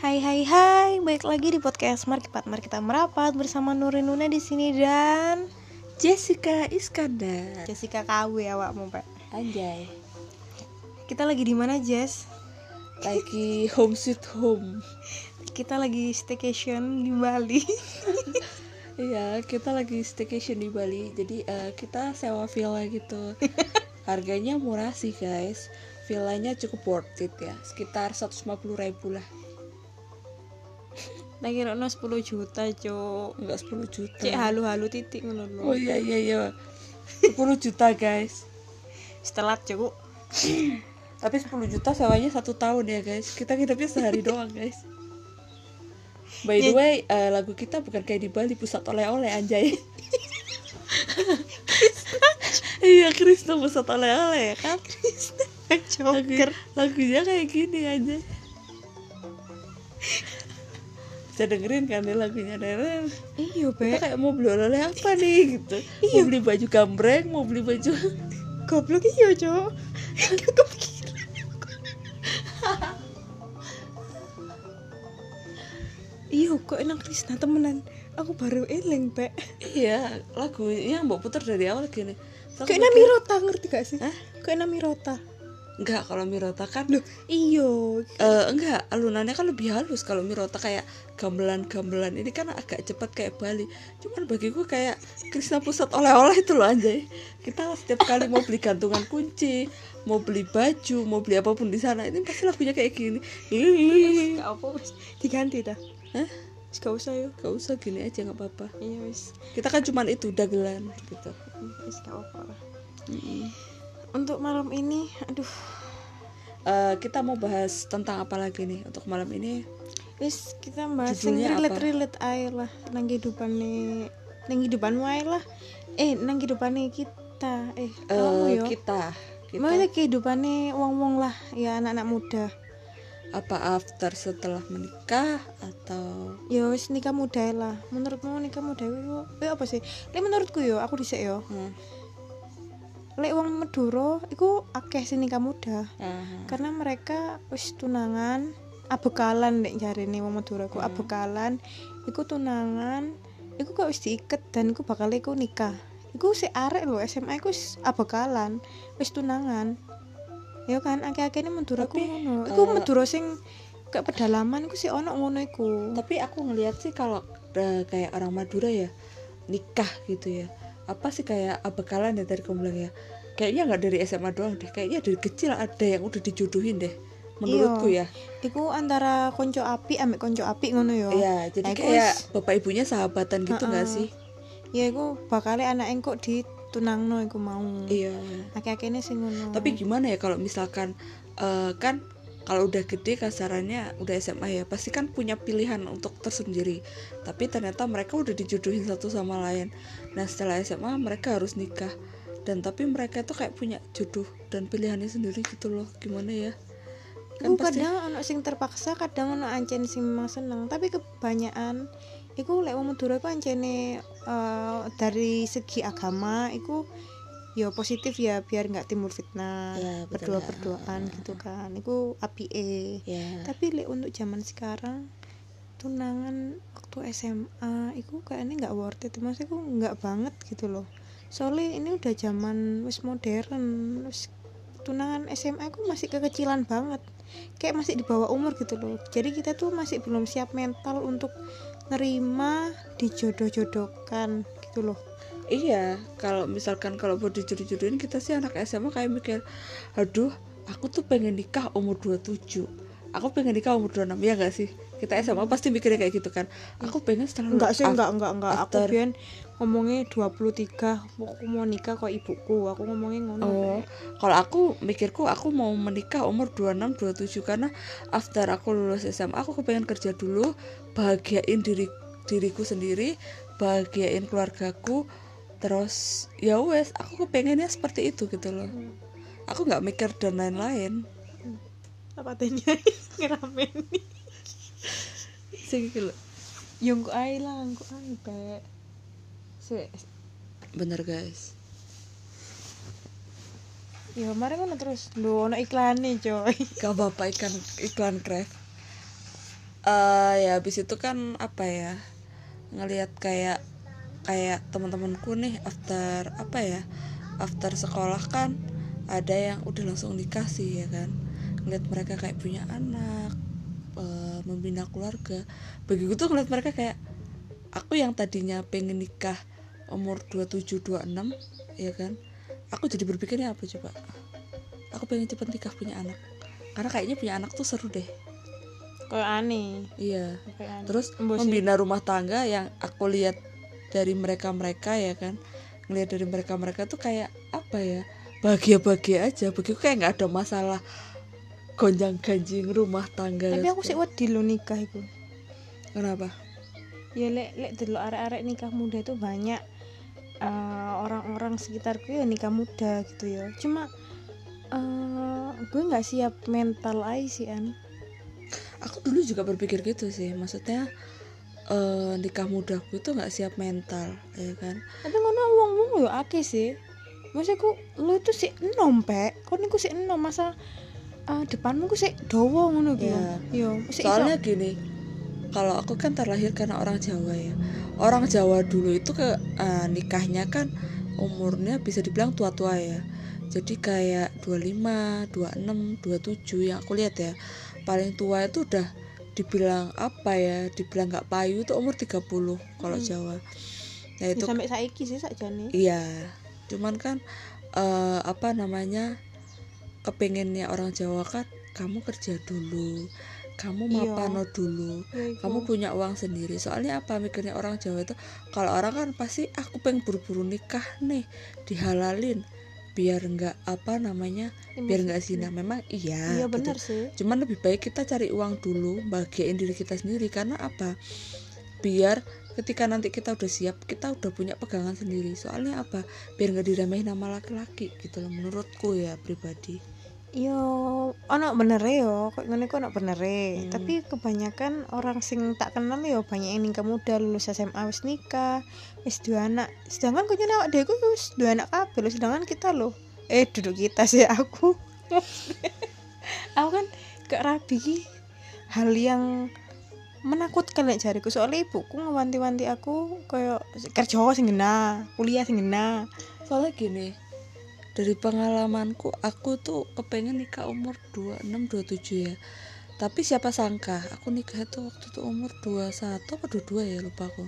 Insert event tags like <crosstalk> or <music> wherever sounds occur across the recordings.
Hai hai hai, balik lagi di podcast Markipat Mari kita merapat bersama Nurin Nuna di sini dan Jessica Iskandar. Jessica KW awakmu, Pak. Anjay. Kita lagi di mana, Jess? Lagi home sweet home. Kita lagi staycation di Bali. <laughs> Iya kita lagi staycation di Bali. Jadi eh, kita sewa villa gitu. <laughs> Harganya murah sih guys. Villanya cukup worth it ya. Sekitar 150 ribu lah lagi rono 10 juta, Cuk. Enggak 10 juta Cek halu-halu titik ngono Oh lho. iya iya iya 10 juta guys Setelah, Cuk. <clears throat> Tapi 10 juta sewanya satu tahun ya guys Kita hidupnya sehari doang guys By the way, eh, lagu kita bukan kayak di Bali pusat oleh-oleh anjay. <laughs> iya, Krishna pusat oleh-oleh ya kan? Lagu, Joker. lagunya kayak gini aja. Bisa dengerin kan nih lagunya Neren. Iya, Kita Pak. kayak mau beli oleh apa nih gitu. Mau beli baju gambreng, mau beli baju Goblok iya, Cuk. Kepikiran. <laughs> Iya, kok enak Krisna temenan. Aku baru eling, Pak. Iya, lagu yang mbak putar dari awal gini. Kayak Nami Rota ngerti gak sih? Hah? Kayak Nami Rota. Enggak, kalau Mirota kan Loh, iyo. Eh, enggak, alunannya kan lebih halus kalau Mirota kayak gamelan-gamelan ini kan agak cepat kayak Bali. Cuman bagiku kayak Krishna Pusat oleh-oleh itu loh anjay. Kita setiap kali mau beli gantungan kunci, mau beli baju, mau beli apa pun di sana, ini pasti lagunya kayak gini. Ih, Gak apa diganti dah. Hah? Gak usah yuk. Gak usah gini aja nggak apa-apa. Iya wis. Kita kan cuman itu dagelan gitu. Wis gak apa lah. Mm-mm. Untuk malam ini, aduh, Eh, kita mau bahas tentang apa lagi nih untuk malam ini? wis kita bahas yang Judulnya apa? relate relate aja lah nang kehidupan nih nang kehidupan wae lah. Eh nang kehidupan kita eh kamu Eh, yo. kita kita. Maksudnya kehidupannya wong-wong lah ya anak-anak muda. Apa after setelah menikah atau? Ya wis nikah muda lah. Menurutmu nikah muda eh, apa sih? Lek menurutku yo aku dhisik yo. Hmm. Lek wong Madura iku akeh sing nikah muda Aha. karena mereka wis tunangan abekalan nek jarene wong Madura iku abekalan. Iku tunangan iku kok wis diiket dan iku bakal iku nikah. Iku si arek lho SMA iku wis abekalan wis tunangan. Ya kan akeh-akeh ini Madura ku ngono. Iku eh, Madura sing kayak pedalaman iku sih ono ngono iku. Tapi aku ngelihat sih kalau eh, kayak orang Madura ya nikah gitu ya apa sih kayak abekalan ya tadi kamu bilang ya? Kayaknya nggak dari SMA doang deh kayaknya dari kecil ada yang udah dijodohin deh menurutku Iya. ya. Iku antara konco api ambek konco api ngono yo. Iya jadi Nah, kayak bapak ibunya sahabatan gitu nggak sih? Ya iku bakal anak engkok ditunangno iku mau. Iya. Ini sing ngono. Tapi gimana ya kalau misalkan eh, kan kalau udah gede kasarannya udah SMA ya pasti kan punya pilihan untuk tersendiri. Tapi ternyata mereka udah dijodohin satu sama lain. Nah setelah SMA mereka harus nikah. Dan tapi mereka tuh kayak punya jodoh dan pilihannya sendiri gitu loh. Gimana ya? Kan pasti kadang ono sing terpaksa, kadang ono ancen sing memang seneng. Tapi kebanyakan iku lek wong Madura iku ancene eh, dari segi agama iku ya positif ya biar nggak timbul fitnah. Ya, betul. Berdoa berdoaan gitu kan. Iku apike. ya Tapi lek untuk zaman sekarang tunangan waktu SMA iku kayaknya nggak worth it maksudnya iku nggak banget gitu loh soalnya ini udah zaman wis modern wis tunangan SMA aku masih kekecilan banget kayak masih di bawah umur gitu loh jadi kita tuh masih belum siap mental untuk nerima dijodoh-jodohkan gitu loh iya kalau misalkan kalau buat dijodoh-jodohin kita sih anak SMA kayak mikir aduh aku tuh pengen nikah umur 27 aku pengen nikah umur 26 ya gak sih? Kita SMA pasti mikirnya kayak gitu kan. Aku pengen setelah enggak sih enggak enggak enggak aku biar ngomongnya 23 aku mau nikah kok ibuku. Aku ngomongnya ngono. Oh, kalau aku mikirku aku mau menikah umur 26 27 karena after aku lulus SMA aku kepengen kerja dulu, bahagiain diri diriku sendiri, bahagiain keluargaku. Terus ya wes, aku kepengennya seperti itu gitu loh. Aku nggak mikir dan lain-lain. apa tanya <laughs> ngeramen Sih gitu loh. ae lah kok ae Pak. Sik, Bener guys. ya kemarin kan terus lu ono iklan nih coy <laughs> Gak apa-apa ikan iklan craft. eh ya habis itu kan apa ya ngelihat kayak kayak teman-temanku nih after apa ya after sekolah kan ada yang udah langsung dikasih ya kan. Ngeliat mereka kayak punya anak eh, membina keluarga. Begitu tuh ngeliat mereka kayak aku yang tadinya pengen nikah umur 27 26 ya kan aku jadi berpikirnya apa coba? Aku pengen cepet nikah punya anak. Karena kayaknya punya anak tuh seru deh. Kayak aneh. Iya. Kayak aneh. terus membina rumah tangga yang aku lihat dari mereka mereka ya kan. Ngelihat dari mereka mereka tuh kayak apa ya bahagia bahagia aja. Begitu kayak nggak ada masalah gonjang ganjing rumah tangga. Tapi aku sih wedi lo nikah itu kenapa? Ya lek lek dulu arek-arek nikah muda itu banyak eh, orang-orang sekitarku ya nikah muda gitu ya. Cuma eh gue nggak siap mental aja sih an. Aku dulu juga berpikir gitu sih. Maksudnya eh, nikah mudaku itu nggak siap mental ya kan? Tapi ngono wong wong yo akeh sih. Maksudku lu itu sih enom pek. Kau niku sih enom masa eh, depanmu ku sih dowo ngono gitu Iya. yo soalnya gini kalau aku kan terlahir karena orang Jawa ya. Orang Jawa dulu itu ke eh, nikahnya kan umurnya bisa dibilang tua-tua ya. Jadi kayak 25, 26, 27 yang aku lihat ya. Paling tua itu udah dibilang apa ya dibilang nggak payu itu umur 30 kalau Hmm. Jawa nah Ya, itu sampai saiki sih sakjane Iya, cuman kan eh, apa namanya kepengennya orang Jawa kan kamu kerja dulu, kamu Iya. mapano dulu, Ya, iku. kamu punya uang sendiri. Soalnya apa mikirnya orang Jawa itu kalau orang kan pasti aku pengen buru-buru nikah nih, dihalalin biar nggak apa namanya biar nggak zina. Memang iya. iya gitu. benar sih Cuman lebih baik kita cari uang dulu, bahagiain diri kita sendiri karena apa? Biar ketika nanti kita udah siap, kita udah punya pegangan sendiri. Soalnya apa? Biar nggak diremehin nama laki-laki gitu loh menurutku ya pribadi. Yo, ono bener yo, kok ngene kok ono bener Hmm. Tapi kebanyakan orang sing tak kenal yo banyak yang nikah muda lulus SMA wis nikah, wis dua anak. Sedangkan kok nyene awak dhewe ku wis dua anak kabeh sedangkan kita loh. Eh, duduk kita sih <laughs> aku. aku kan gak rabi hal yang menakutkan lek jariku soalnya ibuku ngewanti-wanti aku kayak kerja sing kuliah sing. Soalnya gini, dari pengalamanku aku tuh kepengen nikah umur 26 27 ya. Tapi siapa sangka aku nikah itu waktu itu umur 21 apa 22 ya lupa aku.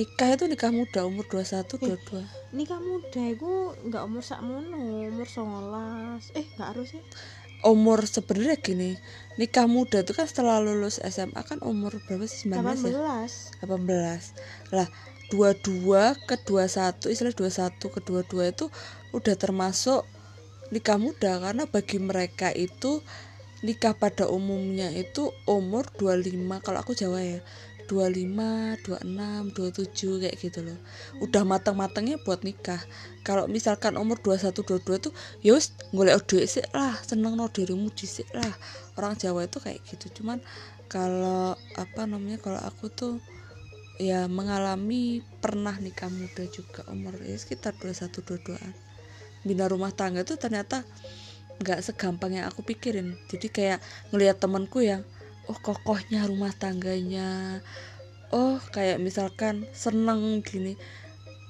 Nikah itu nikah muda umur 21 22. nikah muda itu nggak umur sakmono umur 19 eh nggak harus ya umur sebenarnya gini nikah muda itu kan setelah lulus SMA kan umur berapa sih 19 ya 18 18 lah 22 ke 21 istilah 21 ke 22 itu udah termasuk nikah muda karena bagi mereka itu nikah pada umumnya itu umur 25 kalau aku Jawa ya 25, 26, 27 kayak gitu loh. Udah matang-matangnya buat nikah. Kalau misalkan umur 21, 22 tuh ya wis golek sih lah, seneng no dirimu dhisik lah. Orang Jawa itu kayak gitu. Cuman kalau apa namanya kalau aku tuh ya mengalami pernah nikah muda juga umur ya sekitar 21 22-an. Bina rumah tangga tuh ternyata nggak segampang yang aku pikirin. Jadi kayak ngelihat temanku yang oh kokohnya rumah tangganya. Oh kayak misalkan seneng gini.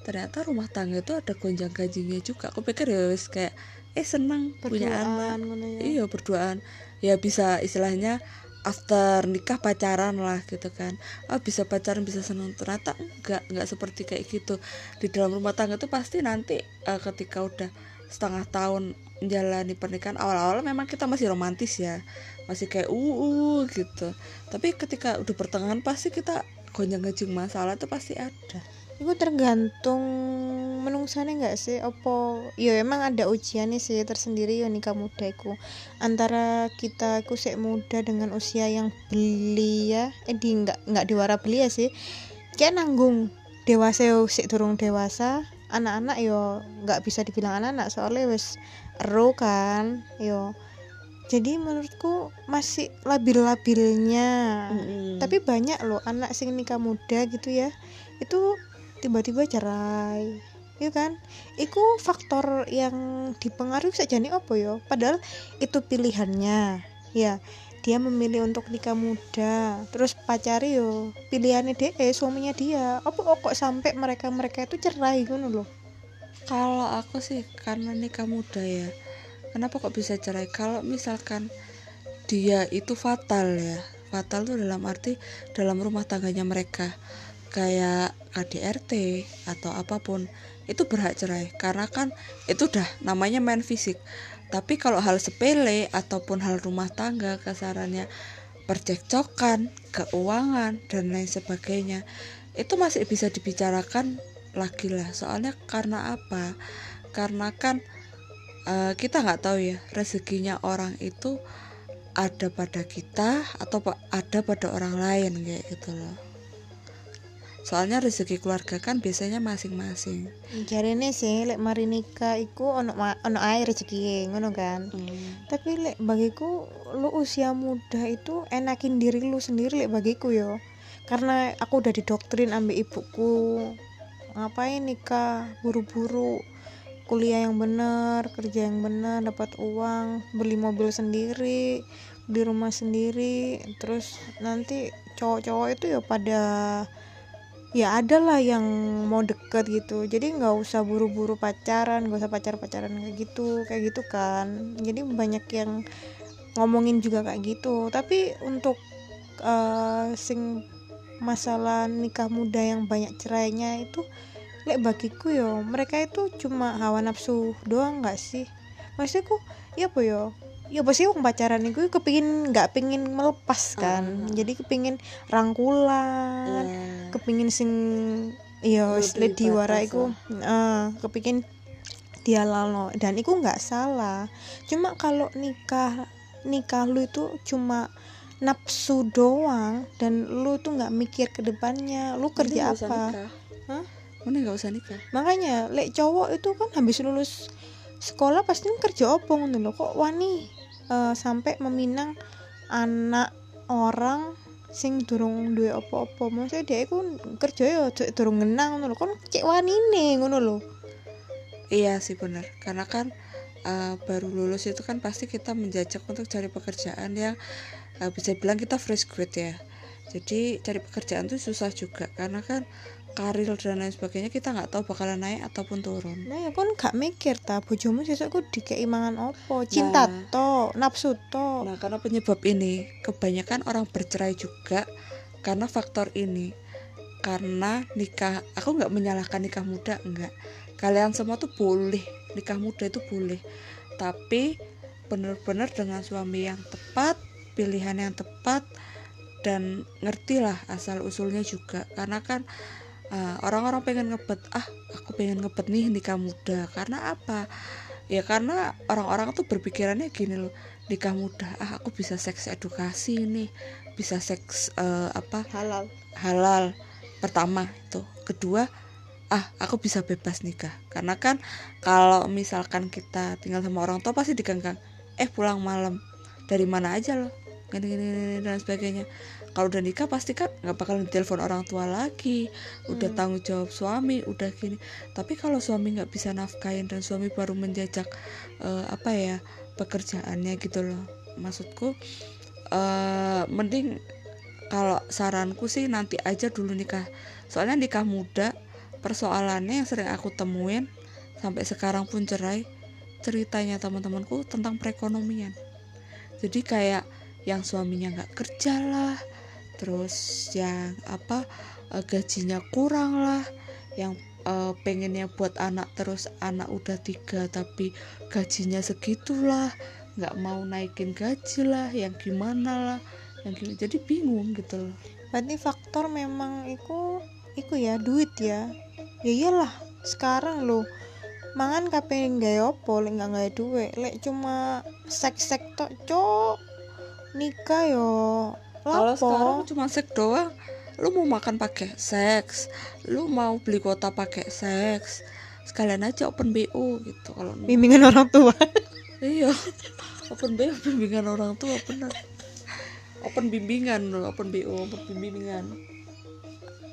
Ternyata rumah tangga itu ada gonjang ganjingnya juga. Aku pikir ya wis kayak eh seneng punya anak. berduaan ya. Iya berduaan. Ya bisa istilahnya after nikah pacaran lah gitu kan. Ah bisa pacaran bisa seneng. Ternyata enggak enggak seperti kayak gitu. Di dalam rumah tangga tuh pasti nanti eh, ketika udah setengah tahun menjalani pernikahan awal-awal memang kita masih romantis ya. Masih kayak uh, uh gitu. Tapi ketika udah pertengahan pasti kita gonjang ganjing masalah tuh pasti ada itu tergantung menungsane nggak sih? Opo ya emang ada ujiannya sih tersendiri ya nikah muda iku. Antara kita iku sik muda dengan usia yang belia eh di nggak nggak diwara belia sih. Kayak nanggung dewasa yo sik durung dewasa anak-anak yo nggak bisa dibilang anak-anak soalnya wis ero kan yo. Jadi menurutku masih labil-labilnya. Tapi banyak loh anak sing nikah muda gitu ya. Itu tiba-tiba cerai ya kan? Itu faktor yang dipengaruhi saja nih apa ya? Padahal itu pilihannya ya. Dia memilih untuk nikah muda terus pacari yo pilihannya dia eh, suaminya dia. Apa kok sampai mereka mereka itu cerai gitu loh kalau aku sih karena nikah muda ya kenapa kok bisa cerai? Kalau misalkan dia itu fatal ya fatal tuh dalam arti dalam rumah tangganya mereka kayak KDRT atau apa pun itu berhak cerai. Karena kan itu udah namanya main fisik. Tapi kalau hal sepele ataupun hal rumah tangga kasarannya percekcokan, keuangan dan lain sebagainya itu masih bisa dibicarakan lagi lah. Soalnya karena apa? Karena kan uh, kita nggak tahu ya rezekinya orang itu ada pada kita atau ada pada orang lain kayak gitu loh soalnya rezeki keluarga kan biasanya masing-masing. Ini sih lek mari nikah iku ono ono air rezeki ngono kan? Hmm. tapi lek bagiku lu usia muda itu enakin diri lu sendiri lek bagiku yo. Karena aku udah didoktrin ambil ibuku. Ngapain nikah? Buru-buru. Kuliah yang benar kerja yang benar dapat uang beli mobil sendiri beli rumah sendiri. Terus nanti cowok-cowok itu ya pada ya ada lah yang mau deket gitu. Jadi nggak usah buru-buru pacaran nggak usah pacar-pacaran kayak gitu kayak gitu kan. Jadi banyak yang ngomongin juga kayak gitu. Tapi untuk uh, sing masalah nikah muda yang banyak cerainya itu lek bagiku yo mereka itu cuma hawa nafsu doang nggak sih? Maksudku ya apa yo ya pasti wong pacaran itu kepingin nggak pingin melepas kan. Uh. jadi kepingin rangkulan yeah. kepingin sing iya di diwara iku uh, kepingin dia lalo dan itu nggak salah. Cuma kalau nikah nikah lu itu cuma nafsu doang dan lu tuh nggak mikir ke depannya. Lu kerja apa? Hah? Mana nggak usah nikah. Makanya lek cowok itu kan habis lulus sekolah pasti kerja apa ngono kok wani uh, sampai meminang anak orang sing durung duwe apa-apa. Maksudnya dia itu kerja ya durung ngenang ngono lho. Kan cek wanine ngono lho. Iya sih benar karena kan uh, baru lulus itu kan pasti kita menjajak untuk cari pekerjaan yang uh, bisa bilang kita fresh grade ya. Jadi cari pekerjaan tuh susah juga. Karena kan karir dan lain sebagainya kita nggak tahu bakalan naik ataupun turun. Nah ya gak mikir ta. Bojomu sesuk ku dikei mangan opo cinta nah, to nafsu to nah karena penyebab ini kebanyakan orang bercerai juga karena faktor ini. Karena nikah aku nggak menyalahkan nikah muda enggak kalian semua tuh boleh nikah muda itu boleh. Tapi benar-benar dengan suami yang tepat pilihan yang tepat dan ngertilah asal usulnya juga. Karena kan ah, orang-orang pengen ngebet ah aku pengen ngebet nih nikah muda. Karena apa? Ya karena orang-orang tuh berpikirannya gini loh nikah muda ah aku bisa seks edukasi nih bisa seks uh, apa halal. halal pertama itu. Kedua ah aku bisa bebas nikah. Karena kan kalau misalkan kita tinggal sama orang tua pasti diganggang eh pulang malam dari mana aja loh? Gini, gini, gini dan sebagainya kalau udah nikah pasti kan nggak bakal telepon orang tua lagi. Udah hmm. tanggung jawab suami udah gini. Tapi kalau suami nggak bisa nafkain dan suami baru menjajak uh, apa ya pekerjaannya gitu loh. Maksudku uh, mending kalau saranku sih nanti aja dulu nikah. Soalnya nikah muda persoalannya yang sering aku temuin sampai sekarang pun cerai ceritanya teman-temanku tentang perekonomian. Jadi kayak yang suaminya nggak kerja lah terus yang apa uh, gajinya kurang lah. Yang uh, pengennya buat anak terus anak udah tiga tapi gajinya segitulah nggak mau naikin gaji lah yang gimana lah yang gimana. Jadi bingung gitu loh. Berarti faktor memang itu itu ya duit ya. Ya iyalah sekarang lo mangan kape nggak opo lek nggak nggak duit. Lek cuma seks seks tok cok nikah yo kalau sekarang cuma seks doang. Lu mau makan pakai seks lu mau beli kuota pakai seks sekalian aja open bo gitu kalau <laughs> bimbingan orang tua. Iya. Open bo bimbingan orang tua benar. Open bimbingan open bo open bimbingan.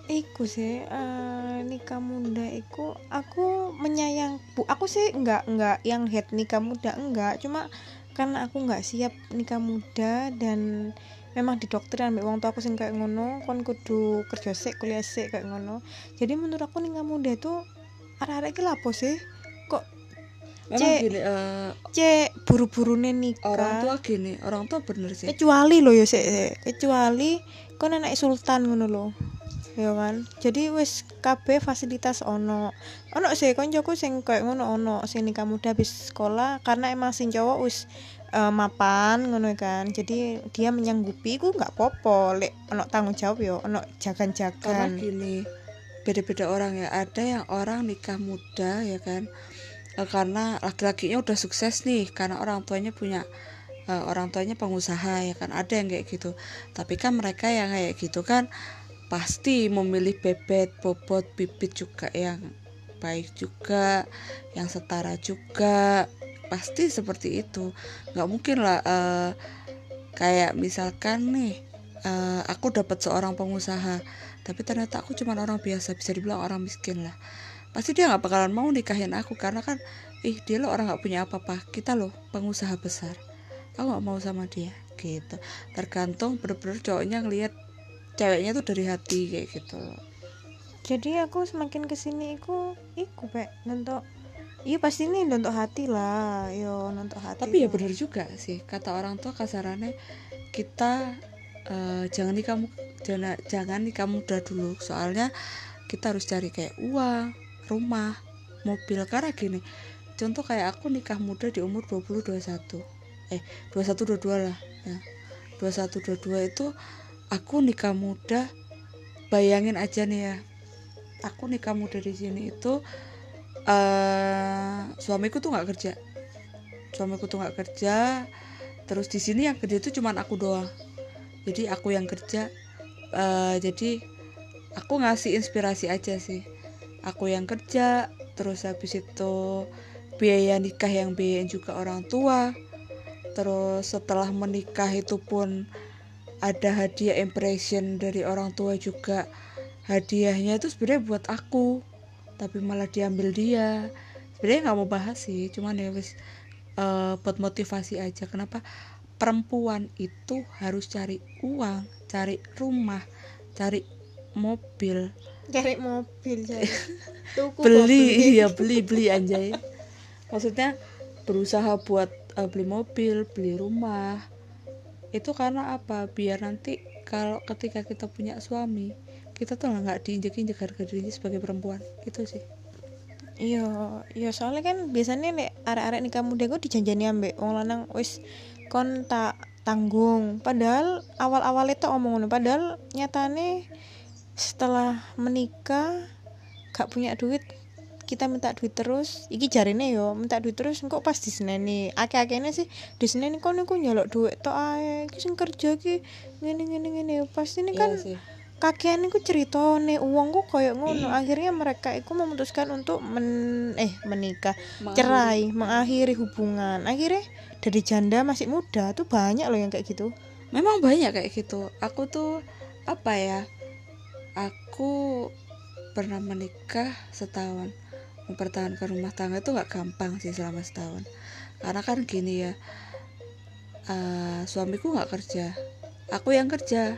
Iku sih uh, nikah muda iku aku menyayang bu aku sih nggak nggak yang head nikah muda enggak cuma karena aku nggak siap nikah muda dan memang didoktrin ambek wong tua aku sing kayak ngono kon kudu kerja sik kuliah sik kayak ngono. Jadi menurut aku nikah muda itu arek-arek iki lapo sih? Kok memang Cek. gini eh, cek buru-burune nikah? orang tua gini orang tua bener sih. Kecuali lo ya sik sik. kecuali kon anak sultan ngono lo ya kan? Jadi wis kabeh fasilitas ono. Ono sih koncoku sing kayak ngono ono sing nikah muda habis sekolah karena emang sing cowok wis eh, mapan ngono kan. Jadi dia menyanggupi ku nggak popo lek ono tanggung jawab yo ono jagan-jagan. Gini beda-beda orang ya. Ada yang orang nikah muda ya kan. Eh, karena laki-lakinya udah sukses nih karena orang tuanya punya eh, orang tuanya pengusaha ya kan. Ada yang kayak gitu. Tapi kan mereka yang kayak gitu kan pasti memilih bebet bobot bibit juga yang baik juga yang setara juga pasti seperti itu. Nggak mungkin lah eh, kayak misalkan nih eh, aku dapat seorang pengusaha tapi ternyata aku cuma orang biasa bisa dibilang orang miskin lah. Pasti dia nggak bakalan mau nikahin aku karena kan ih dia lo orang nggak punya apa-apa. Kita loh pengusaha besar. Aku nggak mau sama dia gitu. Tergantung bener-bener cowoknya ngelihat ceweknya tuh dari hati kayak gitu jadi aku semakin ke sini iku iku pek nonton iya pasti nih nonton hati lah. Yo nonton hati tapi ya tuh. bener juga sih kata orang tua kasarannya kita eh, jangan nikah mu- jangan jangan nikah muda dulu. Soalnya kita harus cari kayak uang rumah mobil. Karena gini contoh kayak aku nikah muda di umur 20 21 eh 21 22 lah ya. 21 22 itu aku nikah muda bayangin aja nih ya. Aku nikah muda di sini itu eh suamiku tuh nggak kerja. Suamiku tuh nggak kerja. Terus di sini yang kerja itu cuman aku doang. Jadi aku yang kerja. Eh, jadi aku ngasih inspirasi aja sih. Aku yang kerja terus habis itu biaya nikah yang biayain juga orang tua. Terus setelah menikah itu pun ada hadiah impression dari orang tua juga. Hadiahnya itu sebenarnya buat aku tapi malah diambil dia. Sebenarnya nggak mau bahas sih cuman ya wis eh, buat motivasi aja. Kenapa? Perempuan itu harus cari uang cari rumah cari mobil. Cari mobil jadi <laughs> tuku beli <laughs> ya beli beli anjay. Maksudnya berusaha buat eh, beli mobil beli rumah. Itu karena apa? Biar nanti kalau ketika kita punya suami kita tuh nggak diinjek-injek harga dirinya sebagai perempuan. Itu sih. Iya iya soalnya kan biasanya nek arek-arek nikah muda gue dijanjani ambek wong lanang wis kon tak tanggung. Padahal awal-awal itu omong padahal nyatane setelah menikah gak punya duit kita minta duit terus. Iki jarine yo minta duit terus kok pas diseneni. Akeh-akehne sih diseneni kon niku nyolok duit tok ae iki sing kerja iki ngene ngene ngene pasti ini kan iya sih kakean iku ceritane uangku koyo ngono. Akhirnya mereka itu memutuskan untuk men eh menikah. Mengakhiri. cerai mengakhiri hubungan. Akhirnya dari janda masih muda tuh banyak loh yang kayak gitu. Memang banyak kayak gitu. Aku tuh apa ya aku pernah menikah setahun. Mempertahankan rumah tangga itu nggak gampang sih selama setahun. Karena kan gini ya eh, suamiku nggak kerja. Aku yang kerja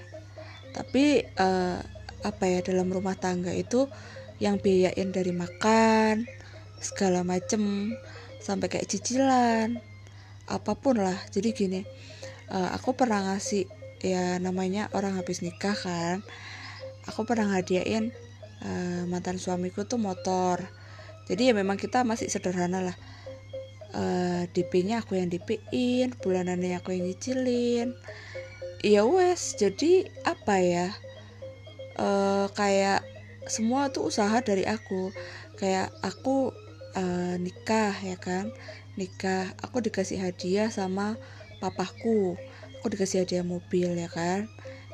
tapi eh, apa ya dalam rumah tangga itu yang biayain dari makan segala macem sampai kayak cicilan apa pun lah. Jadi gini eh, aku pernah ngasih ya namanya orang habis nikah kan aku pernah hadiahin eh, mantan suamiku tuh motor. Jadi ya memang kita masih sederhana lah. Eh, DP-nya aku yang DP-in bulanannya aku yang nyicilin ya wes jadi apa ya? Eh kayak semua tuh usaha dari aku. Kayak aku eh, nikah ya kan? Nikah aku dikasih hadiah sama papaku. Aku dikasih hadiah mobil ya kan?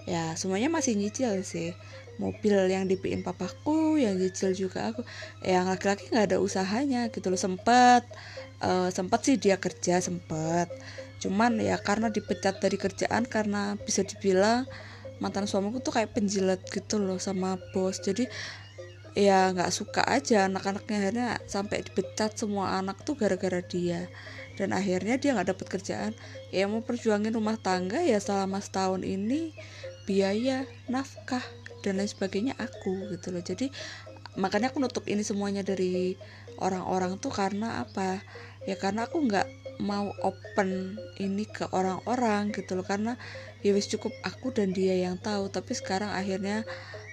Ya semuanya masih nyicil sih. Mobil yang dipiin papaku yang nyicil juga aku. Yang laki-laki nggak ada usahanya gitu loh. Sempet eh, sempet sih dia kerja sempet cuman ya karena dipecat dari kerjaan karena bisa dibilang mantan suamiku tuh kayak penjilat gitu loh sama bos. Jadi ya nggak suka aja anak-anaknya. Akhirnya sampai dipecat semua anak tuh gara-gara dia. Dan akhirnya dia nggak dapat kerjaan. Ya mau perjuangin rumah tangga ya selama setahun ini biaya nafkah dan lain sebagainya aku gitu loh. Jadi makanya aku nutup ini semuanya dari orang-orang tuh karena apa? Ya karena aku nggak mau open ini ke orang-orang gitu loh. Karena ya wis cukup aku dan dia yang tahu. Tapi sekarang akhirnya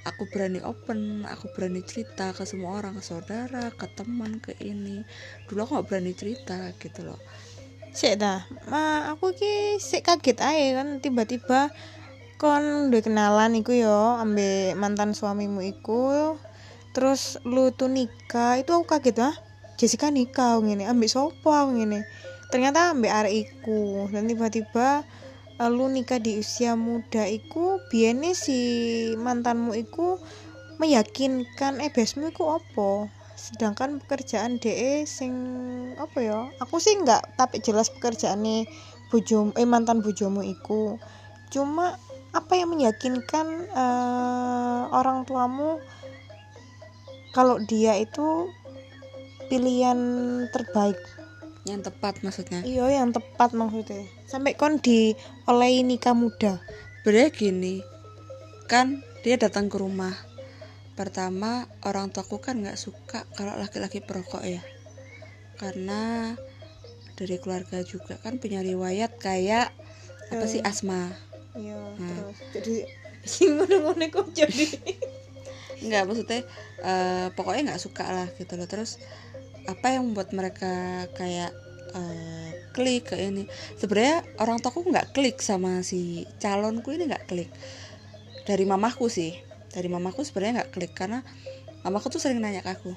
aku berani open aku berani cerita ke semua orang ke saudara ke teman ke ini. Dulu aku nggak berani cerita gitu loh. Sik dah, ma aku ki sik kaget aja kan tiba-tiba kon udah kenalan iku yo ambe mantan suamimu iku. Terus lu tuh nikah itu aku kaget ah Jessica nikah? ngene. Ambek sopo ngene ternyata ambek arek iku dan tiba-tiba eh, lu nikah di usia muda iku biene si mantanmu iku meyakinkan eh besmu iku opo? Sedangkan pekerjaan DE sing apa ya aku sih nggak tapi jelas pekerjaannya bujum eh mantan bujomu iku. Cuma apa yang meyakinkan eh, orang tuamu kalau dia itu pilihan terbaik yang tepat maksudnya? Iya yang tepat maksudnya. Sampai kon di oleh nikah muda. Sebenarnya gini kan dia datang ke rumah. Pertama orang tuaku kan nggak suka kalau laki-laki perokok ya. Karena dari keluarga juga kan punya riwayat kayak apa sih Eh. asma. Iya Hmm. terus. Jadi <laughs> ngono-ngono kok jadi. Nggak maksudnya eh, pokoknya nggak suka lah gitu loh. Terus apa yang membuat mereka kayak eh, klik ke ini? Sebenarnya orang tuaku nggak klik sama si calonku ini nggak klik. Dari mamaku sih. Dari mamaku sebenarnya nggak klik karena mamaku tuh sering nanya ke aku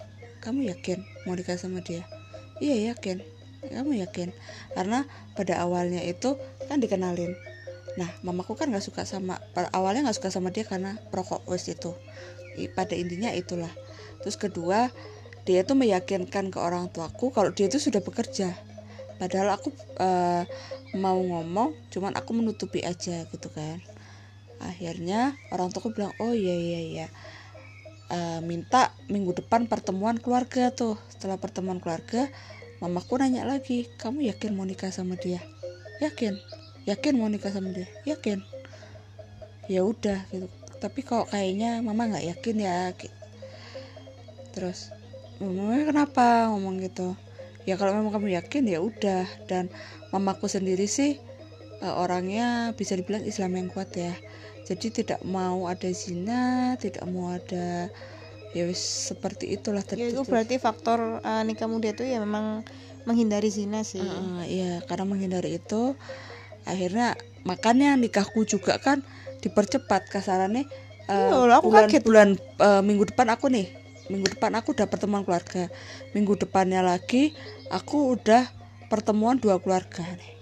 kamu yakin mau nikah sama dia? Iya yakin. Kamu yakin? Karena pada awalnya itu kan dikenalin. Nah mamaku kan nggak suka sama awalnya nggak suka sama dia karena perokok wes itu. Pada intinya itulah. Terus kedua dia tuh meyakinkan ke orang tuaku kalau dia itu sudah bekerja. Padahal aku eh, mau ngomong cuman aku menutupi aja gitu kan. Akhirnya orang tuaku bilang oh iya iya iya. Eh, minta minggu depan pertemuan keluarga tuh. Setelah pertemuan keluarga mamaku nanya lagi kamu yakin mau nikah sama dia? Yakin. Yakin mau nikah sama dia? Yakin. Ya udah gitu. Tapi kok kayaknya mama nggak yakin ya terus mamanya kenapa? Ngomong gitu. Ya kalau memang kamu yakin ya udah. Dan mamaku sendiri sih eh, orangnya bisa dibilang Islam yang kuat ya. Jadi tidak mau ada zina tidak mau ada ya wis seperti itulah ya itu tertutup. berarti faktor eh, nikah muda itu ya memang menghindari zina sih. Heeh, iya karena menghindari itu akhirnya makanya nikahku juga kan dipercepat kasarannya eh, Iya lah, aku bulan kaget. bulan eh, minggu depan aku nih minggu depan aku udah pertemuan keluarga minggu depannya lagi aku udah pertemuan dua keluarga nih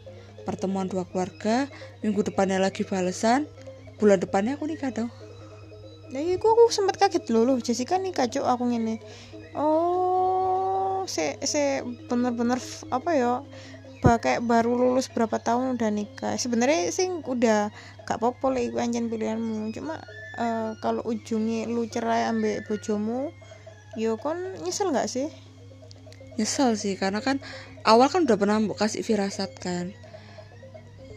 pertemuan dua keluarga minggu depannya lagi balesan bulan depannya aku nikah dong Nah, aku, aku sempat kaget loh, loh Jessica nikah cuk aku ngene. Oh, se se bener-bener apa ya? Kayak baru lulus berapa tahun udah nikah. Sebenarnya sih udah gak apa-apa iku anjen pilihanmu. Cuma eh, kalau ujungnya lu cerai ambek bojomu, yo kon nyesel nggak sih? nyesel sih karena kan awal kan udah pernah kasih firasat kan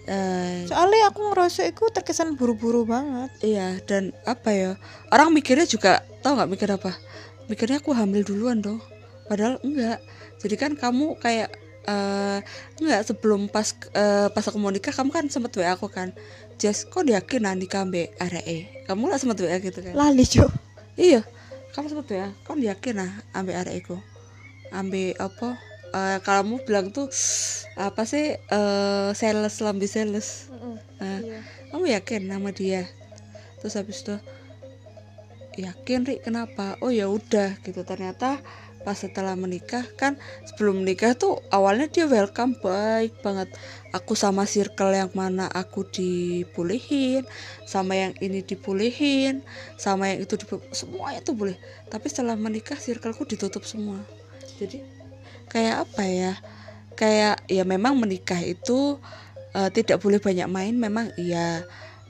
Eh, Soalnya aku ngerasa itu terkesan buru-buru banget. Iya dan apa ya orang mikirnya juga tahu nggak mikir apa mikirnya aku hamil duluan dong padahal enggak jadi kan kamu kayak eh enggak sebelum pas eh, pas aku mau nikah kamu kan sempet wa aku kan Jess kok yakin nah nikah RE kamu lah sempet wa gitu kan Lali cuk. iya kamu sempet wa kok yakin nah ambek RE ku ambek apa? Eh, kamu bilang tuh apa sih eh sales lambi sales. Eh, Iya. kamu yakin nama dia? Terus habis itu yakin Rik kenapa? Oh ya udah gitu. Ternyata pas setelah menikah kan sebelum menikah tuh awalnya dia welcome baik banget aku sama circle yang mana aku dibolehin sama yang ini dibolehin sama yang itu dibo- semuanya tuh boleh. Tapi setelah menikah circleku ditutup semua. Jadi kayak apa ya? Kayak ya memang menikah itu eh, tidak boleh banyak main memang iya.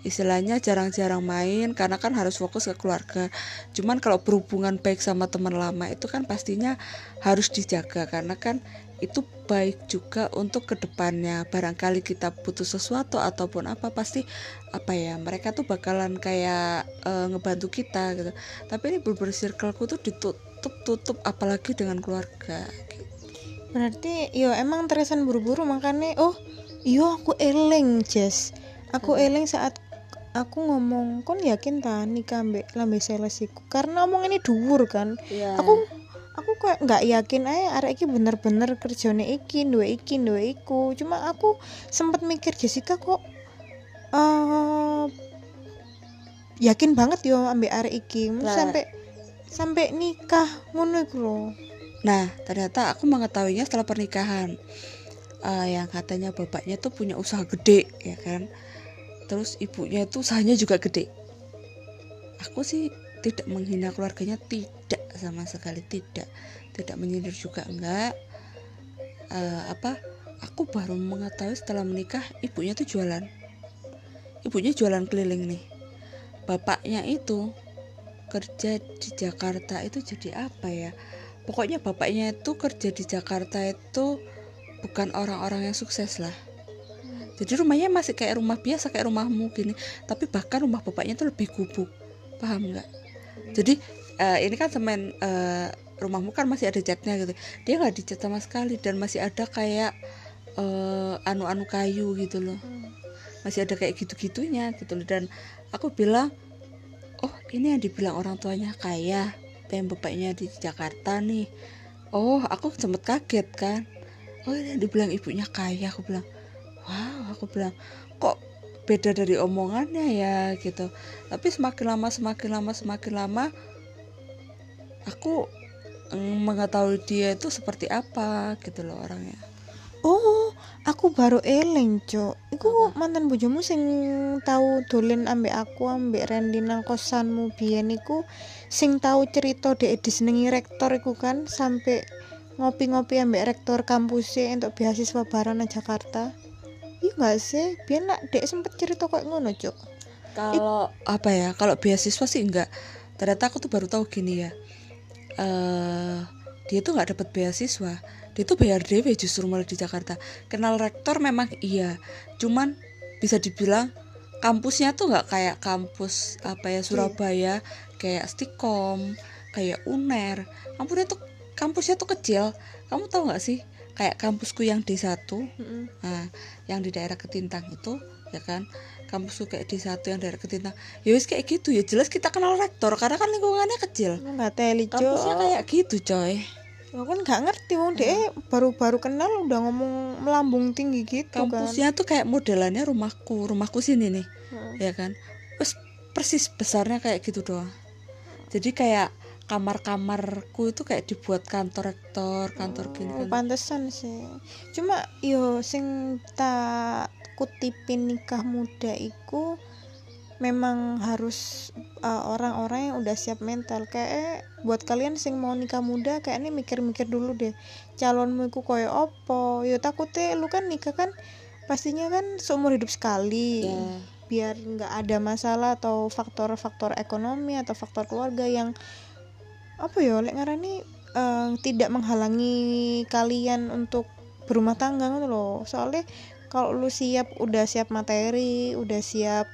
Istilahnya jarang-jarang main karena kan harus fokus ke keluarga. Cuman kalau berhubungan baik sama teman lama itu kan pastinya harus dijaga karena kan itu baik juga untuk ke depannya barangkali kita butuh sesuatu ataupun apa pasti apa ya mereka tuh bakalan kayak uh, ngebantu kita gitu tapi ini bener circleku tuh ditutup tutup apalagi dengan keluarga gitu. berarti yo emang terusan buru-buru makanya oh yo aku eling Jess aku hmm. eling saat aku ngomong kon yakin ta nikah mbek lambe selesiku karena omong ini dhuwur kan yeah. aku aku kayak nggak yakin aja arek iki bener-bener kerjane iki dua iki dua iku. Cuma aku sempat mikir Jessica kok uh, yakin banget yo ambil arek iki. Nah. sampai sampai nikah ngono iku nah ternyata aku mengetahuinya setelah pernikahan. Uh, yang katanya bapaknya tuh punya usaha gede ya kan? Terus ibunya itu usahanya juga gede. Aku sih tidak menghina keluarganya tidak sama sekali tidak. Tidak menyindir juga enggak. Uh, apa? Aku baru mengetahui setelah menikah ibunya tuh jualan. Ibunya jualan keliling nih. Bapaknya itu kerja di Jakarta itu jadi apa ya? Pokoknya bapaknya itu kerja di Jakarta itu bukan orang-orang yang sukses lah. Jadi rumahnya masih kayak rumah biasa kayak rumahmu gini. Tapi bahkan rumah bapaknya itu lebih gubuk. Paham nggak jadi uh, ini kan semen uh, rumahmu kan masih ada catnya gitu. Dia nggak dicat sama sekali dan masih ada kayak anu anu-anu kayu gitu loh. Masih ada kayak gitu-gitunya gitu loh. Dan aku bilang oh ini yang dibilang orang tuanya kaya. Pengen bapaknya di Jakarta nih. Oh aku sempet kaget kan. Oh ini yang dibilang ibunya kaya. Aku bilang wow aku bilang beda dari omongannya ya gitu. Tapi semakin lama semakin lama semakin lama aku mm, mengetahui dia itu seperti apa gitu loh orangnya. Oh aku baru eling cok. Iku mantan bojomu sing tahu dolen ambek aku ambek Randy nang kosanmu biyen iku sing tahu cerita dek disenengi rektor iku kan sampai ngopi-ngopi ambek rektor kampusnya untuk beasiswa barang Jakarta iya gak sih? Biar nak dek sempet cerita kok ngono cuk. Kalau apa ya? Kalau beasiswa sih enggak ternyata aku tuh baru tahu gini ya. Uh, dia tuh nggak dapat beasiswa. Dia tuh bayar dewe justru malah di Jakarta. Kenal rektor memang iya. Cuman bisa dibilang kampusnya tuh nggak kayak kampus apa ya Surabaya kayak Stikom kayak Uner. Kampusnya tuh kampusnya tuh kecil. Kamu tahu nggak sih kayak kampusku yang D1 mm-hmm. nah yang di daerah Ketintang itu ya kan? Kampusku kayak D1 yang daerah Ketintang. Ya wis kayak gitu ya jelas kita kenal rektor karena kan lingkungannya kecil. Nggak teli kampusnya kayak gitu coy. Ya kan nggak ngerti wong. Deh baru-baru kenal udah ngomong melambung tinggi gitu kampusnya kan. tuh kayak modelannya rumahku rumahku sini nih hmm. ya kan? Terus persis besarnya kayak gitu doang. Jadi kayak kamar-kamarku itu kayak dibuat kantor rektor kantor oh, gini kan. pantesan sih. Cuma yo sing tak kutipin nikah muda iku memang harus uh, orang-orang uh, yang udah siap mental. Kayak buat kalian sing mau nikah muda kayak ini mikir-mikir dulu deh. Calonmu iku koyo opo? Yo takutnya lu kan nikah kan pastinya kan seumur hidup sekali. Yeah. biar nggak ada masalah atau faktor-faktor ekonomi atau faktor keluarga yang apa ya lek ngarani uh, tidak menghalangi kalian untuk berumah tangga gitu loh soalnya kalau lu siap udah siap materi udah siap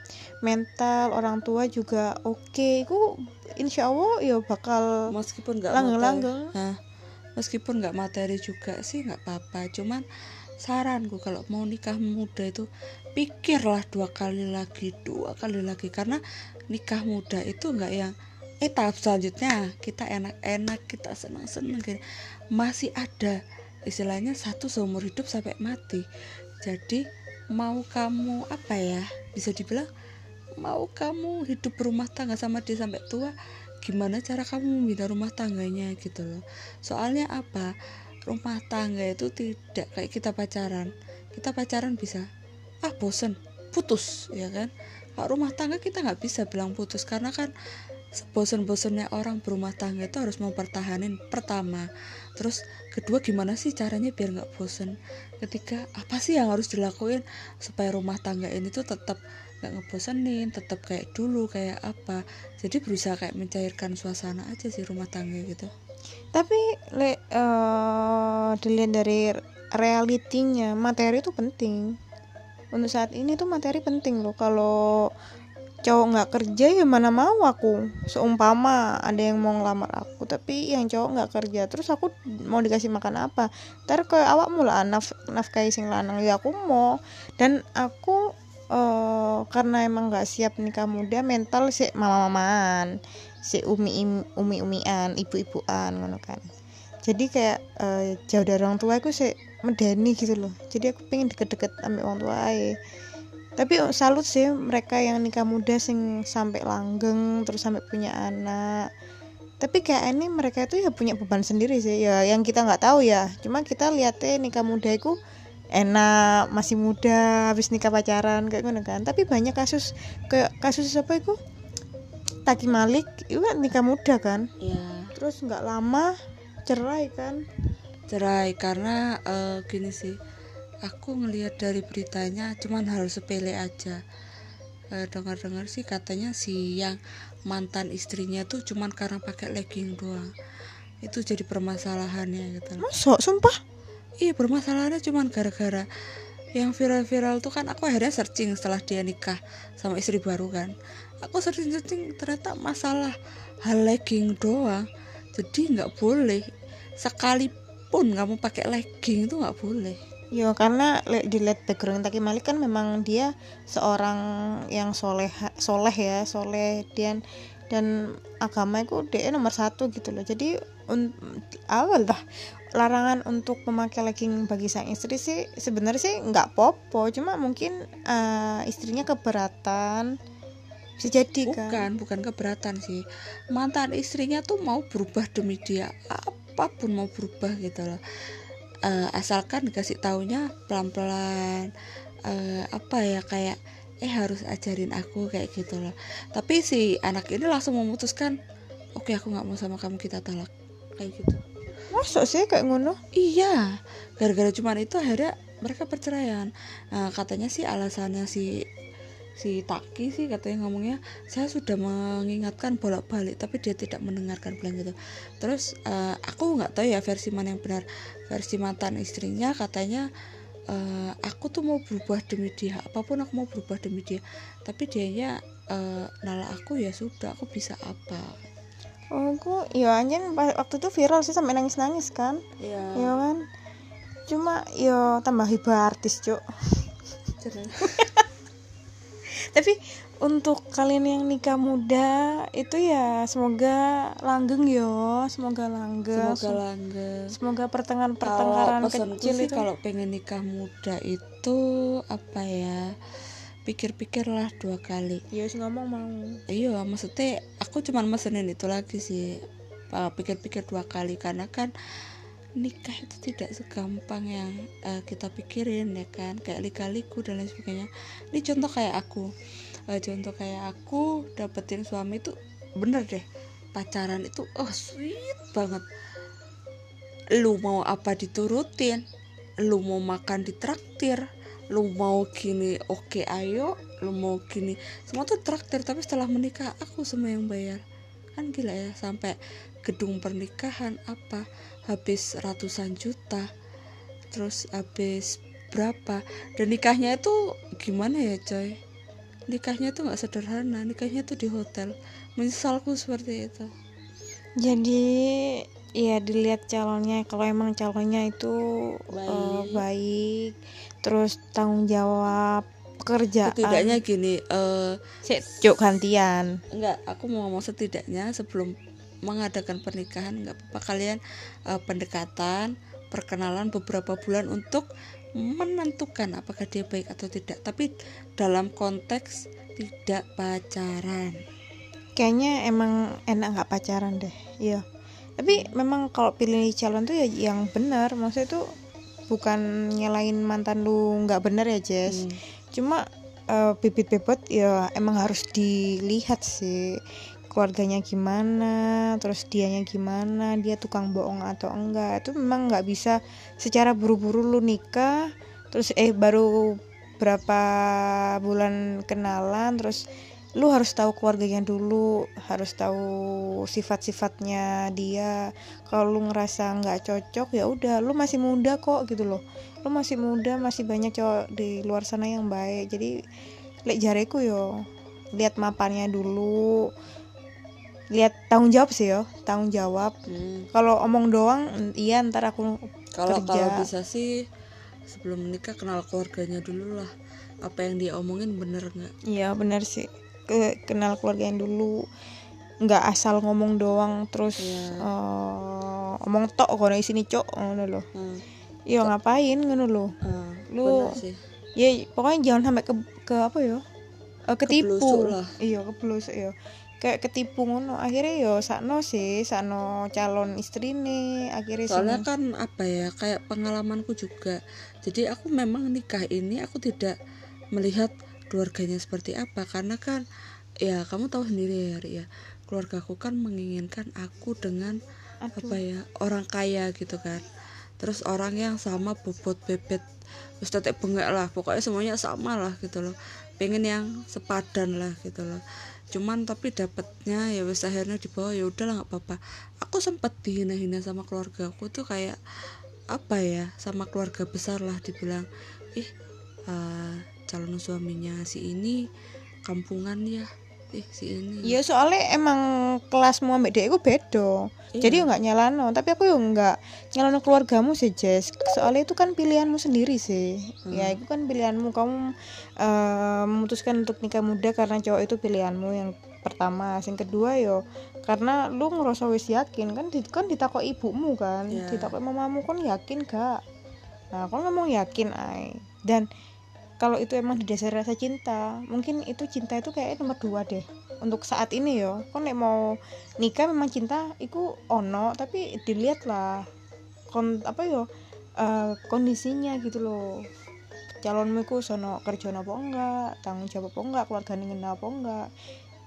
mental orang tua juga oke okay. ku insya Allah ya bakal meskipun nggak langgeng-langgeng. Nah, meskipun nggak materi juga sih nggak apa-apa. Cuman saranku kalau mau nikah muda itu pikirlah dua kali lagi dua kali lagi. Karena nikah muda itu nggak yang eh tahap selanjutnya kita enak-enak kita senang-senang gitu. masih ada istilahnya satu seumur hidup sampai mati. Jadi mau kamu apa ya bisa dibilang mau kamu hidup berumah tangga sama dia sampai tua gimana cara kamu membina rumah tangganya gitu loh. Soalnya apa? Rumah tangga itu tidak kayak kita pacaran. Kita pacaran bisa ah bosen putus ya kan? Kalau rumah tangga kita nggak bisa bilang putus karena kan bosan-bosannya orang berumah tangga itu harus mempertahankan pertama. Terus kedua gimana sih caranya biar nggak bosan ketiga apa sih yang harus dilakuin supaya rumah tangga ini tuh tetap nggak ngebosenin tetap kayak dulu kayak apa? Jadi berusaha kayak mencairkan suasana aja sih rumah tangga gitu. Tapi le eh, dilihat dari realitinya materi itu penting. Untuk saat ini tuh materi penting loh. Kalau cowok nggak kerja ya mana mau aku. Seumpama ada yang mau ngelamar aku tapi yang cowok nggak kerja terus aku mau dikasih makan apa? Ntar ke awak mula naf nafkahi sing lanang. Ya aku mau. Dan aku eh, karena emang nggak siap nikah muda mental si mama mamaan si umi umi umian ibu ibuan ngono kan. Jadi kayak eh, jauh dari orang tua aku sih medeni gitu loh. Jadi aku pengen deket-deket ambil orang tua aja tapi salut sih mereka yang nikah muda sing sampai langgeng terus sampai punya anak. Tapi kayak ini mereka itu ya punya beban sendiri sih. Ya yang kita nggak tahu ya. Cuma kita lihatnya nikah muda itu enak masih muda habis nikah pacaran kayak gitu kan. Tapi banyak kasus kayak kasus apa itu? Taki Malik itu kan nikah muda kan? Ya terus nggak lama cerai kan? Cerai karena eh, gini sih aku ngelihat dari beritanya cuman hal sepele aja. Eh, dengar-dengar sih katanya si yang mantan istrinya tuh cuman karena pakai legging doang. Itu jadi permasalahannya gitu masuk sumpah? Iya permasalahannya cuman gara-gara yang viral-viral tuh kan aku akhirnya searching setelah dia nikah sama istri baru kan. Aku searching-searching ternyata masalah hal legging doang. Jadi nggak boleh. Sekalipun kamu pakai legging itu nggak boleh Ya karena dilihat background Taki Malik kan memang dia seorang yang soleh soleh ya soleh dan dan agama itu dia nomor satu gitu loh. Jadi awal dah larangan untuk memakai legging bagi sang istri sih sebenarnya sih nggak popo cuma mungkin eh, istrinya keberatan. Bisa jadi kan? Bukan bukan keberatan sih. Mantan istrinya tuh mau berubah demi dia. Apa pun mau berubah gitu loh Eh, asalkan dikasih taunya pelan-pelan Eh, apa ya kayak eh harus ajarin aku kayak gitu loh. Tapi si anak ini langsung memutuskan oke aku nggak mau sama kamu kita talak kayak gitu. Masuk sih kayak ngono. Iya, gara-gara cuman itu akhirnya mereka perceraian. Nah, katanya sih alasannya si si Taki sih katanya ngomongnya saya sudah mengingatkan bolak-balik tapi dia tidak mendengarkan bilang gitu. Terus eh, aku nggak tahu ya versi mana yang benar. Versi mantan istrinya katanya eh, aku tuh mau berubah demi dia, apa pun aku mau berubah demi dia. Tapi dianya eh, nolak aku ya sudah, aku bisa apa? oh aku ya anjen waktu itu viral sih sampai nangis nangis kan Ya. ya kan cuma yo tambah hibah artis cuk <laughs> tapi untuk kalian yang nikah muda itu ya semoga langgeng yo semoga langgeng. Semoga langgeng. semoga pertengahan pertengkaran kecil sih itu kalau pengen nikah muda itu apa ya pikir-pikirlah dua kali. Ya sih ngomong mau. Iya maksudnya aku cuman mesenin itu lagi sih. Pikir-pikir dua kali karena kan nikah itu tidak segampang yang uh, kita pikirin ya kan? Kayak lika-liku dan lain sebagainya. Ini contoh kayak aku. Uh, contoh kayak aku dapetin suami itu bener deh. Pacaran itu oh sweet banget. Lu mau apa diturutin? Lu mau makan ditraktir? Lu mau gini oke ayo. Lu mau gini. Semua tuh traktir tapi setelah menikah aku semua yang bayar. Kan gila ya sampai gedung pernikahan apa? Habis ratusan juta. Terus habis berapa? Dan nikahnya itu gimana ya coy? Nikahnya tuh nggak sederhana. Nikahnya tuh di hotel. Menyesalku seperti itu. Jadi ya dilihat calonnya. Kalau emang calonnya itu eh, Baik. baik terus tanggung jawab pekerjaan. Setidaknya gini eh Sik, cuk gantian. Enggak aku mau ngomong setidaknya sebelum mengadakan pernikahan nggak apa-apa. Kalian eh, pendekatan perkenalan beberapa bulan untuk menentukan apakah dia baik atau tidak. Tapi dalam konteks tidak pacaran. Kayaknya emang enak nggak pacaran deh. Iya. Tapi memang kalau pilih calon tuh ya yang benar. Maksudnya tuh bukan nyalain mantan lu nggak benar ya Jess. Hmm. cuma eh, bibit bebot ya emang harus dilihat sih keluarganya gimana terus dianya gimana dia tukang bohong atau enggak. Itu memang nggak bisa secara buru-buru lu nikah terus eh baru berapa bulan kenalan terus lu harus tahu keluarganya dulu harus tahu sifat-sifatnya dia. Kalau lu ngerasa nggak cocok ya udah lu masih muda kok gitu loh. Lu masih muda masih banyak cowok di luar sana yang baik. Jadi lek jareku yo lihat mapannya dulu lihat tanggung jawab sih yo tanggung jawab Hmm. kalau omong doang iya ntar aku Kalau kalau bisa sih sebelum menikah kenal keluarganya dulu lah. Apa yang dia omongin bener nggak? Iya benar sih ke kenal keluarganya dulu nggak asal ngomong doang terus Iya. eh, omong tok kono sini cok ngono loh Hmm. iya ngapain ngono loh Ah, Lu- bener sih. ya pokoknya jangan sampai ke ke apa ya Eh, ketipu iya keblusuk ya kayak ketipu ngono. Akhirnya yo sakno sih sakno calon istri nih akhirnya Soalnya sini- kan apa ya kayak pengalamanku juga. Jadi aku memang nikah ini aku tidak melihat keluarganya seperti apa. Karena kan ya kamu tahu sendiri ya Ri, ya. Keluargaku kan menginginkan aku dengan Aduh. apa ya orang kaya gitu kan. Terus orang yang sama bobot bebet. Terus tetek bengak lah pokoknya semuanya sama lah gitu loh. Pengen yang sepadan lah gitu loh cuman tapi dapatnya ya wes akhirnya di bawah ya udahlah nggak apa-apa. Aku sempat dihina-hina sama keluarga aku tuh kayak apa ya sama keluarga besar lah dibilang ih eh, calon suaminya si ini kampungan ya ih si ini Iya soalnya emang kelasmu ambek dia itu beda. Iya. Jadi yo nggak nyalano, tapi aku yo nggak nyalano keluargamu sih Jess. Soalnya itu kan pilihanmu sendiri sih. Ya itu kan pilihanmu kamu eh, memutuskan untuk nikah muda karena cowok itu pilihanmu yang pertama, yang kedua yo karena lu ngerasa wis yakin kan di, kan ditakok ibumu kan, ditakok mamamu kan yakin gak? Nah, kan ngomong yakin ay. Dan kalau itu emang didasari rasa cinta mungkin itu cinta itu kayak nomor dua deh. Untuk saat ini yo kon nek mau nikah memang cinta itu ono tapi dilihat lah kon apa yo eh, kondisinya gitu loh. Calonmu itu sono kerja apa enggak tanggung jawab apa enggak keluarga ngena apa enggak.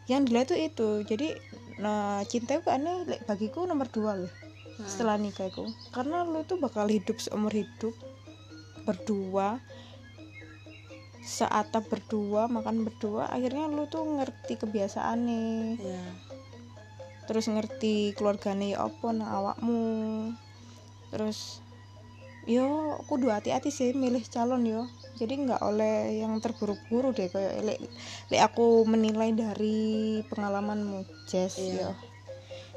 Yang dilihat itu itu jadi nah cinta itu aneh lek bagiku nomor dua loh Nah, setelah nikah itu karena lu itu bakal hidup seumur hidup berdua seatap berdua makan berdua akhirnya lu tuh ngerti kebiasaan nih. Ya terus ngerti keluarganya ya apa nang awakmu. Terus yo kudu hati-hati sih milih calon yo. Jadi nggak oleh yang terburu-buru deh kayak lek lek aku menilai dari pengalamanmu Jess Iya. yo.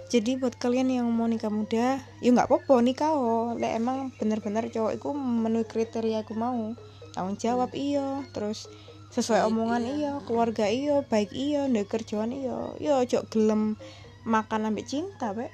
Jadi buat kalian yang mau nikah muda ya nggak apa-apa nikah oh. Lek emang bener-bener cowok itu memenuhi kriteria aku mau tanggung jawab iya. Terus sesuai Baik, omongan iya. iya. Keluarga iya. Baik iya. Ndek kerjaan iya. Yo ojo gelem makan ambek cinta be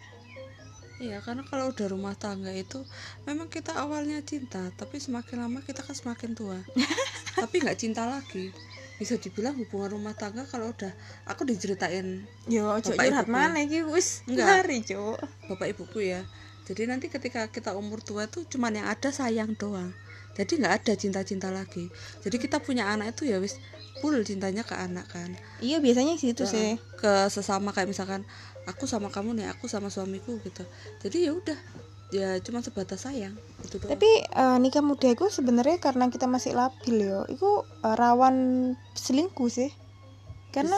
Iya, karena kalau udah rumah tangga itu memang kita awalnya cinta, tapi semakin lama kita kan semakin tua. <laughs> tapi nggak cinta lagi. Bisa dibilang hubungan rumah tangga kalau udah aku diceritain. Yo ojo Bapak curhat mana iki wis lari cok bapak ibuku ya. Jadi nanti ketika kita umur tua tuh cuman yang ada sayang doang. Jadi nggak ada cinta-cinta lagi. Jadi kita punya anak itu ya wis full cintanya ke anak kan. iya biasanya situ Heeh. sih ke sesama kayak misalkan aku sama kamu nih aku sama suamiku gitu jadi ya udah ya cuma sebatas sayang gitu doang tapi eh, nikah muda itu sebenarnya karena kita masih labil yo itu eh, rawan selingkuh sih karena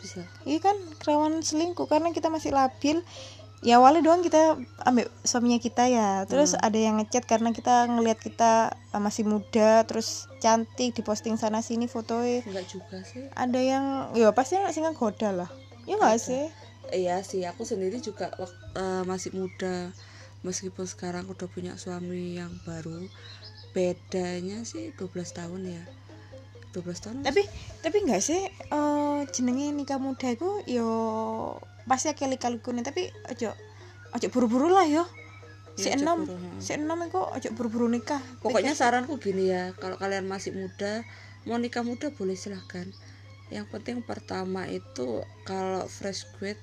bisa iya kan rawan selingkuh karena kita masih labil ya awalnya doang kita ambil suaminya kita ya. Terus Hmm. ada yang ngechat karena kita ngelihat kita eh, masih muda terus cantik diposting sana sini fotonya. Enggak juga sih. Ada yang ya pasti nggak sih goda lah. Ya nggak Ada. sih? Iya sih aku sendiri juga eh, masih muda. Meskipun sekarang udah punya suami yang baru bedanya sih 12 tahun ya. 12 tahun. Tapi tapi nggak sih eh jenenge nikah muda itu yo pasti akeh likalikunya tapi ojo ojo buru-buru lah yo. Si Ya, enam coba, heeh. si enam itu ojo buru-buru nikah. Pokoknya saranku gini ya kalau kalian masih muda mau nikah muda boleh silahkan. Yang penting pertama itu kalau fresh grade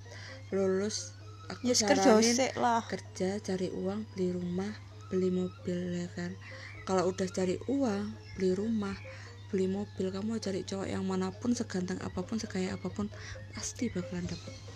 lulus aku kerja saranin lah. kerja cari uang beli rumah beli mobil ya kan? Kalau udah cari uang beli rumah beli mobil kamu cari cowok yang mana pun seganteng apa pun sekaya apa pun pasti bakalan dapet